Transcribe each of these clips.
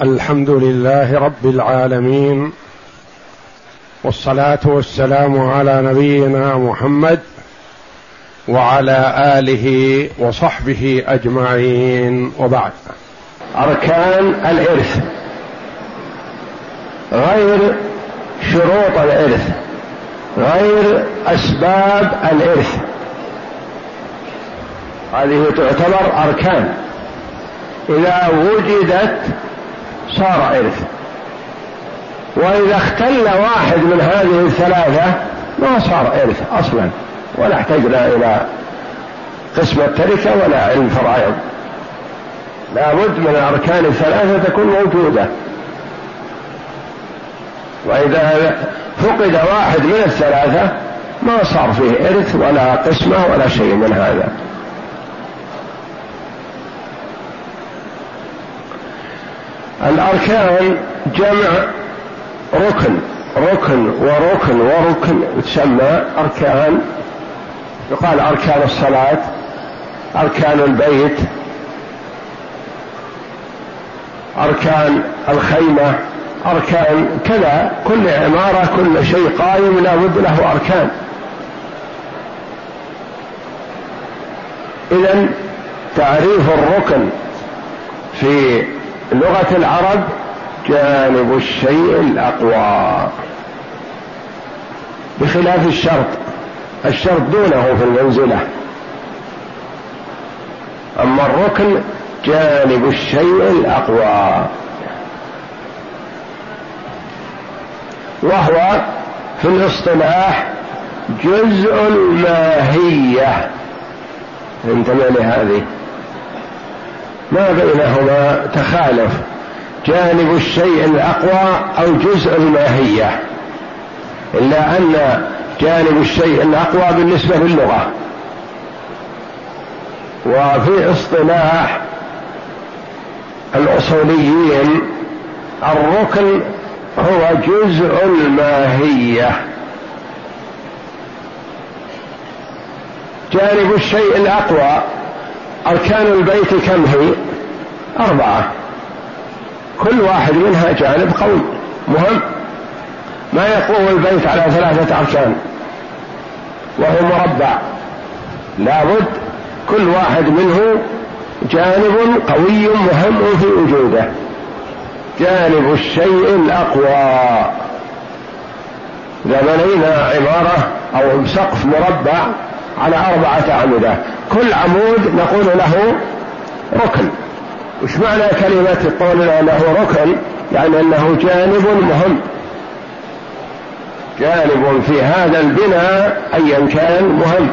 الحمد لله رب العالمين والصلاة والسلام على نبينا محمد وعلى آله وصحبه أجمعين وبعد. أركان الإرث. غير شروط الإرث. غير أسباب الإرث. هذه تعتبر أركان. إذا وجدت صار إرث. وإذا اختل واحد من هذه الثلاثة ما صار إرث أصلا ولا احتجنا إلى قسم التركة ولا علم فرائض. لابد من الأركان الثلاثة تكون موجودة. وإذا فقد واحد من الثلاثة ما صار فيه إرث ولا قسمة ولا شيء من هذا. الأركان جمع ركن ركن وركن وركن تسمى أركان. يقال أركان الصلاة أركان البيت أركان الخيمة أركان كذا. كل عمارة كل شيء قائم لا بد له أركان. إذا تعريف الركن في لغة العرب جانب الشيء الأقوى. بخلاف الشرط الشرط دونه في المنزلة. أما الركن جانب الشيء الأقوى. وهو في الاصطلاح جزء الماهية. انتبه لهذه. ما بينهما تخالف. جانب الشيء الأقوى أو جزء الماهية. إلا أن جانب الشيء الأقوى بالنسبة للغة. وفي اصطلاح الأصوليين الركن هو جزء الماهية. جانب الشيء الأقوى أركان البيت كم هي؟ أربعة. كل واحد منها جانب قوي مهم؟ ما يقوم البيت على ثلاثة أركان. وهو مربع. لابد كل واحد منه جانب قوي مهم في وجوده. جانب الشيء الأقوى. إذا بنينا عمارة أو سقف مربع على أربعة أعمدة كل عمود نقول له ركن. وش معنى كلمة قولنا له ركن يعني أنه جانب مهم. جانب في هذا البناء أيا كان مهم.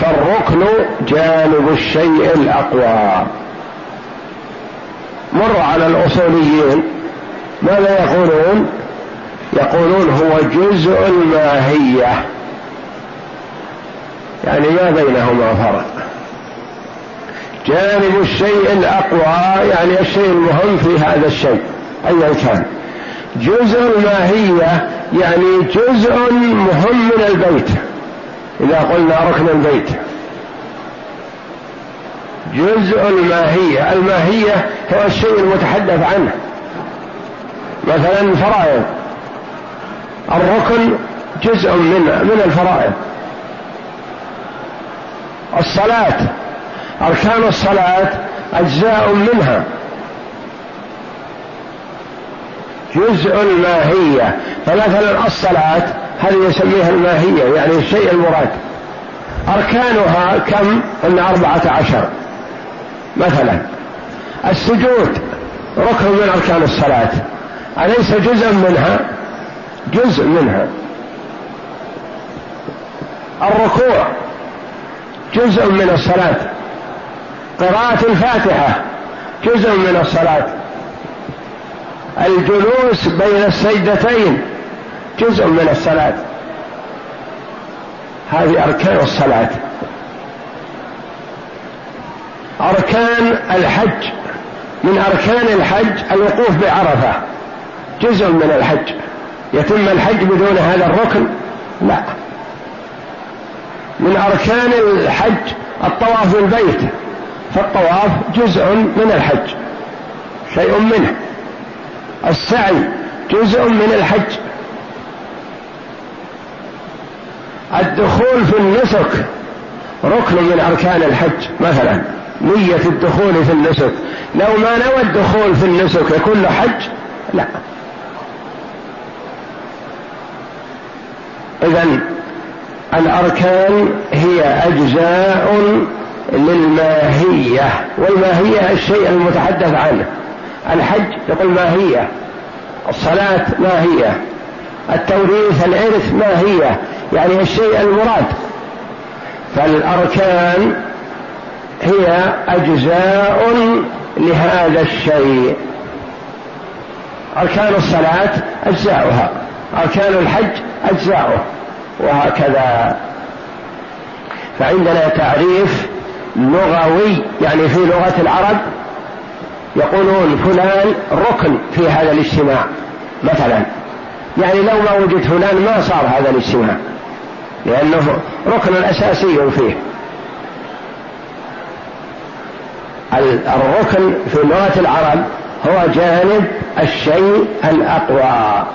فالركن جانب الشيء الأقوى. مر على الأصوليين. ماذا يقولون؟ يقولون هو جزء الماهية. يعني ما بينهما فرق. جانب الشيء الأقوى يعني الشيء المهم في هذا الشيء أيا كان. جزء الماهية يعني جزء مهم من البيت. إذا قلنا ركن البيت. جزء الماهية الماهية هو الشيء المتحدث عنه. مثلا الفرائض الركن جزء من من الفرائض. الصلاة. أركان الصلاة أجزاء منها. جزء الماهية. فمثلا الصلاة هذه يسميها الماهية يعني الشيء المراد. أركانها كم؟ أن أربعة عشر. مثلا السجود ركن من أركان الصلاة. أليس جزء منها؟ جزء منها. الركوع جزء من الصلاة. قراءة الفاتحة جزء من الصلاة. الجلوس بين السجدتين جزء من الصلاة. هذه أركان الصلاة. أركان الحج. من أركان الحج الوقوف بعرفة. جزء من الحج. يتم الحج بدون هذا الركن؟ لا. من أركان الحج الطواف بالبيت فالطواف جزء من الحج شيء منه. السعي جزء من الحج. الدخول في النسك ركن من أركان الحج مثلا نية الدخول في النسك. لو ما نوى الدخول في النسك يكون له حج لا. إذا الأركان هي أجزاء للماهية والماهية الشيء المتحدث عنه. الحج يقول ماهية الصلاة ماهية التوريث الإرث ماهية يعني الشيء المراد. فالأركان هي أجزاء لهذا الشيء. أركان الصلاة أجزاؤها أركان الحج أجزاؤه. وهكذا. فعندنا تعريف لغوي يعني في لغة العرب يقولون فلان ركن في هذا الاجتماع مثلا. يعني لو ما وجد فلان ما صار هذا الاجتماع لأنه ركن أساسي فيه. الركن في لغة العرب هو جانب الشيء الأقوى.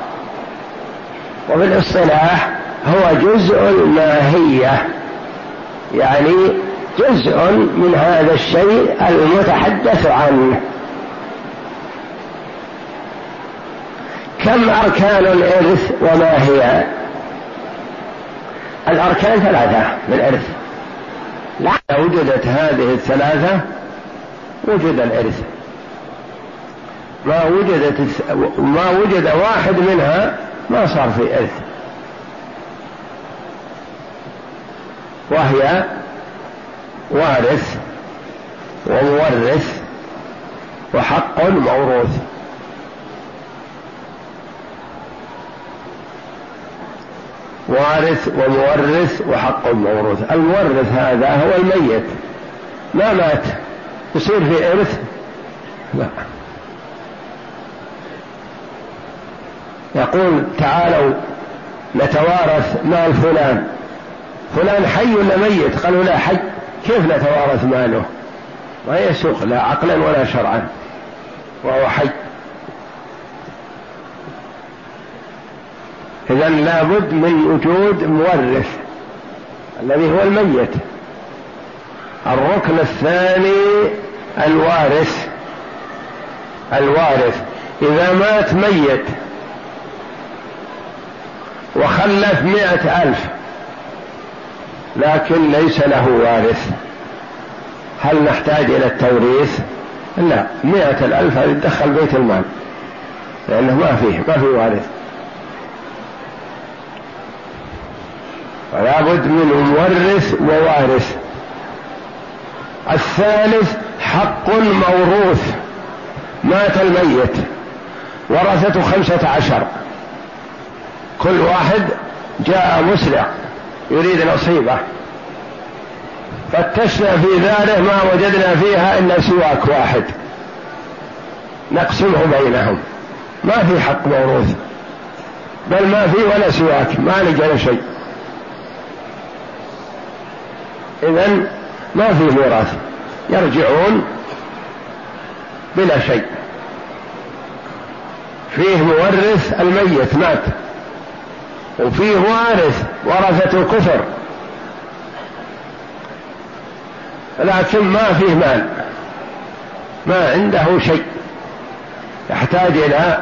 وفي الاصطلاح هو جزء الماهية يعني جزء من هذا الشيء المتحدث عنه. كم أركان الإرث وما هي؟ الأركان ثلاثة للإرث لا وجدت هذه الثلاثة وجد الإرث. ما وجدت ما وجد واحد منها ما صار في إرث. وهي وارث ومورث وحق موروث. وارث ومورث وحق موروث. المورث هذا هو الميت. ما مات. يصير في إرث؟ لا. يقول تعالوا نتوارث مال فلان. فلان حي ولا ميت؟ قالوا لا حي. كيف نتوارث ماله؟ ما يسوق لا عقلا ولا شرعا. وهو حي. إذا لابد من وجود مورث الذي هو الميت. الركن الثاني الوارث. الوارث. إذا مات ميت. وخلف مئة ألف. لكن ليس له وارث. هل نحتاج إلى التوريث؟ لا مئة الألف هذه تدخل بيت المال. لأنه ما فيه ما في وارث. فلا بد من مورث ووارث. الثالث حق موروث. مات الميت. ورثته خمسة عشر. كل واحد جاء مسرع. يريد نصيبه. فتشنا في داره ما وجدنا فيها إلا سواك واحد. نقسمه بينهم. ما في حق موروث. بل ما في ولا سواك. ما لقينا شيء. إذا ما في ميراث يرجعون بلا شيء. فيه مورث الميت مات. وفيه وارث ورثة كفر لكن ما فيه مال. ما عنده شيء. يحتاج إلى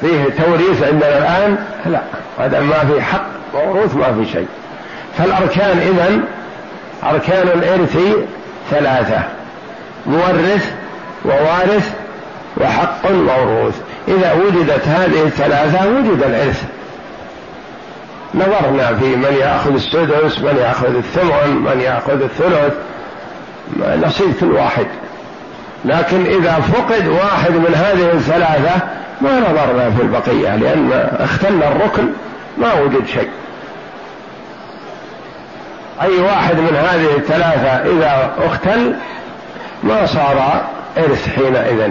فيه توريث عندنا الآن؟ لا. هذا ما في حق موروث ما في شيء. فالأركان إذن أركان الإرث ثلاثة. مورث ووارث وحق موروث إذا وجدت هذه الثلاثة وجد الإرث. نظرنا في من يأخذ السدس من يأخذ الثمن من يأخذ الثلث نصيب كل واحد. لكن إذا فقد واحد من هذه الثلاثة ما نظرنا في البقية لأن اختل الركن ما وجد شيء. أي واحد من هذه الثلاثة إذا اختل ما صار إرث حينئذ.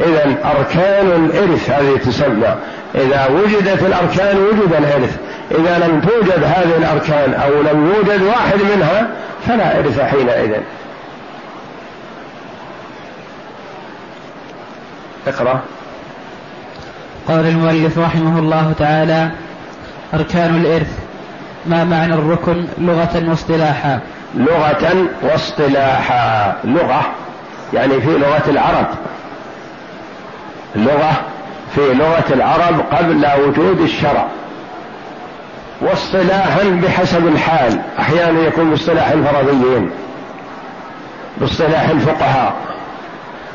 إذا أركان الإرث هذه تسمى. إذا وجدت الأركان وجد الإرث. إذا لم توجد هذه الأركان أو لم يوجد واحد منها فلا إرث حينئذ. اقرأ. قال المؤلف رحمه الله تعالى أركان الإرث ما معنى الركن لغة واصطلاحا؟ لغة واصطلاحا. لغة يعني في لغة العرب. لغة في لغة العرب قبل وجود الشرع. واصطلاحا بحسب الحال. أحيانا يكون باصطلاح الفرضيين باصطلاح الفقهاء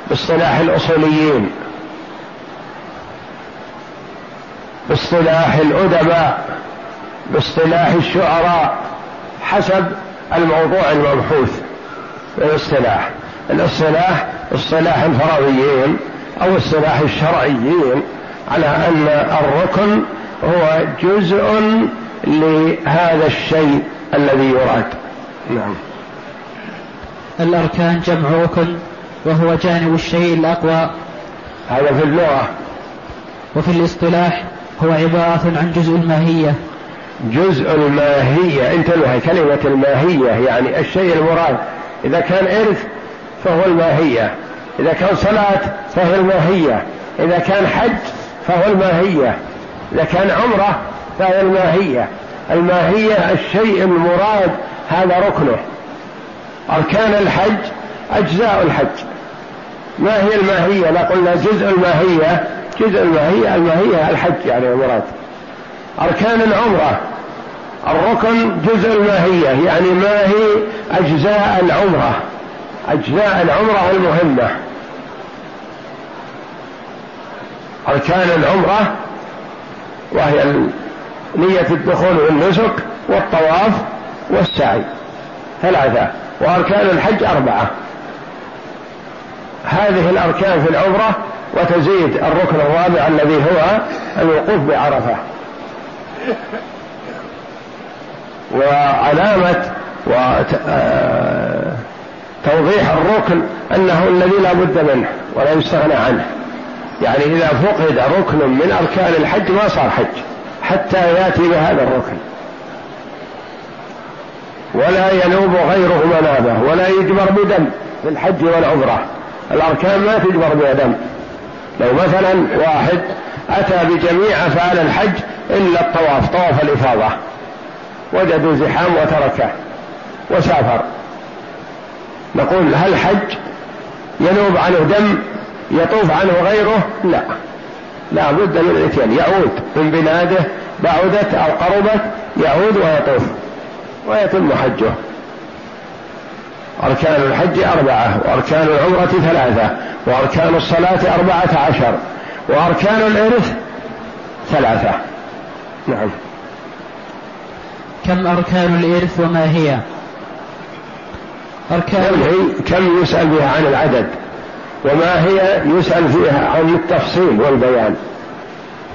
باصطلاح الأصوليين باصطلاح الأدباء باصطلاح الشعراء حسب الموضوع المبحوث الاصطلاح. الاصطلاح اصطلاح الفرضيين أو اصطلاح الشرعيين على أن الركن هو جزء لهذا الشيء الذي يراد نعم. الأركان جمع ركن وهو جانب الشيء الأقوى. هذا في اللغة. وفي الاصطلاح هو عبارة عن جزء الماهية. جزء الماهية. انتبه كلمة الماهية يعني الشيء المراد. إذا كان إرث فهو الماهية. إذا كان صلاة فهو الماهية. إذا كان حج فهو الماهية. إذا كان عمرة فهي الماهية. الماهية الشيء المراد هذا ركنه. أركان الحج أجزاء الحج. ما هي الماهية؟ لا قلنا جزء الماهية جزء الماهية الماهية الحج يعني المراد. أركان العمرة. الركن جزء الماهية يعني ما هي أجزاء العمرة. أجزاء العمرة المهمة. أركان العمرة وهي نية الدخول والنسك والطواف والسعي. ثلاثة. وأركان الحج أربعة. هذه الأركان في العمرة وتزيد الركن الرابع الذي هو الوقوف بعرفة. وعلامة وتوضيح آه، الركن أنه الذي لا بد منه ولا يستغنى عنه. يعني إذا فقد ركن من أركان الحج ما صار حج. حتى يأتي بهذا الركن. ولا ينوب غيره منابه ولا يجبر بدم في الحج والعمرة. الأركان ما تجبر بدم. لو مثلا واحد أتى بجميع أفعال الحج إلا الطواف طواف الإفاضة. وجدوا زحام وتركه وسافر. نقول هل حج ينوب عنه دم يطوف عنه غيره؟ لا. لا بد من الاثنين يعود من بلاده بعدت أو قربت يعود ويطوف ويتم حجه. أركان الحج أربعة وأركان العمرة ثلاثة وأركان الصلاة أربعة عشر وأركان الإرث ثلاثة. نعم. كم أركان الإرث وما هي؟ أركان كم يسأل بها عن العدد. وما هي يسأل فيها عن التفصيل والبيان.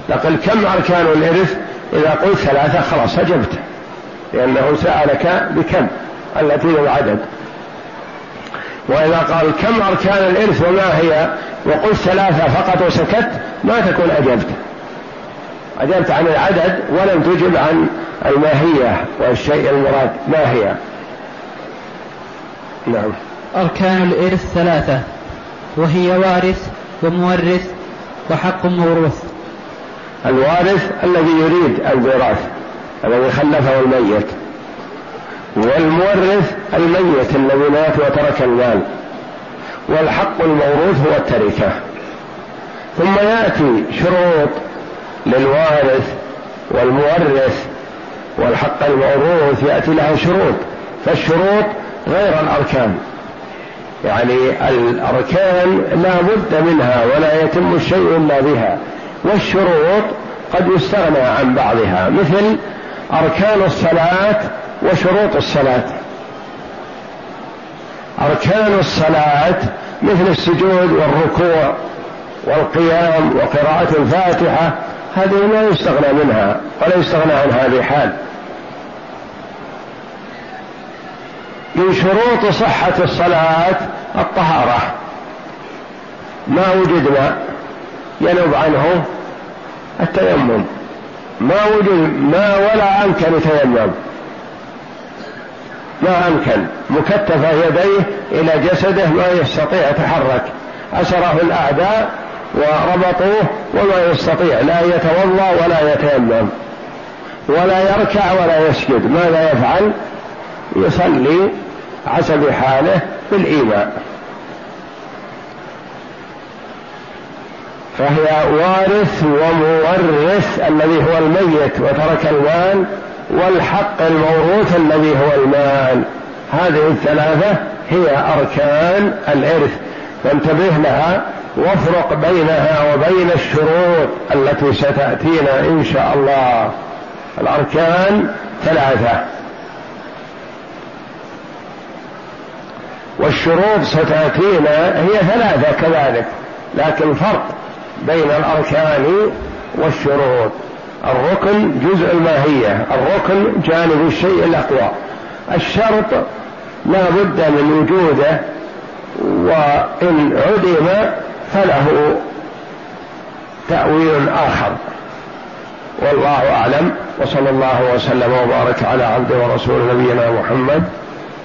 لقل كم أركان الإرث؟ إذا قلت ثلاثة خلاص أجبت. لأنه سألك بكم؟ التي للعدد وإذا قال كم أركان الإرث وما هي؟ وقلت ثلاثة فقط وسكت ما تكون أجبت. أجبت عن العدد ولم تجب عن الماهية والشيء المراد ما هي نعم. أركان الإرث ثلاثة. وهي وارث ومورث وحق موروث. الوارث الذي يريد الوراث الذي خلفه الميت. والمورث الميت الذي مات وترك المال. والحق الموروث هو التركة. ثم يأتي شروط للوارث والمورث والحق الموروث يأتي لها شروط. فالشروط غير الأركان. يعني الأركان لا بد منها ولا يتم الشيء إلا بها والشروط قد يستغنى عن بعضها مثل أركان الصلاة وشروط الصلاة. أركان الصلاة مثل السجود والركوع والقيام وقراءة الفاتحة هذه لا يستغنى منها ولا يستغنى عنها بحال من شروط صحة الصلاة الطهارة. ما وجد ماء ينوب عنه التيمم. ما وجد ما ولا أمكن يتيمم ما أمكن. مكتف يديه إلى جسده ما يستطيع يتحرك أسره الأعداء وربطوه وما يستطيع. لا يتوضأ ولا يتيمم. ولا يركع ولا يسجد. ماذا يفعل؟ يصلي حسب حاله بالإيمان فهي وارث ومورث الذي هو الميت وترك المال والحق الموروث الذي هو المال. هذه الثلاثة هي أركان الإرث. فانتبه لها وافرق بينها وبين الشروط التي ستأتينا إن شاء الله. الأركان ثلاثة. والشروط ستأتينا هي ثلاثة كذلك لكن فرق بين الأركان والشروط. الركن جزء الماهية الركن جانب الشيء الأقوى. الشرط لا بد من وجوده وإن عدم فله تأويل آخر. والله أعلم وصلى الله وسلم وبارك على عبد ورسول نبينا محمد.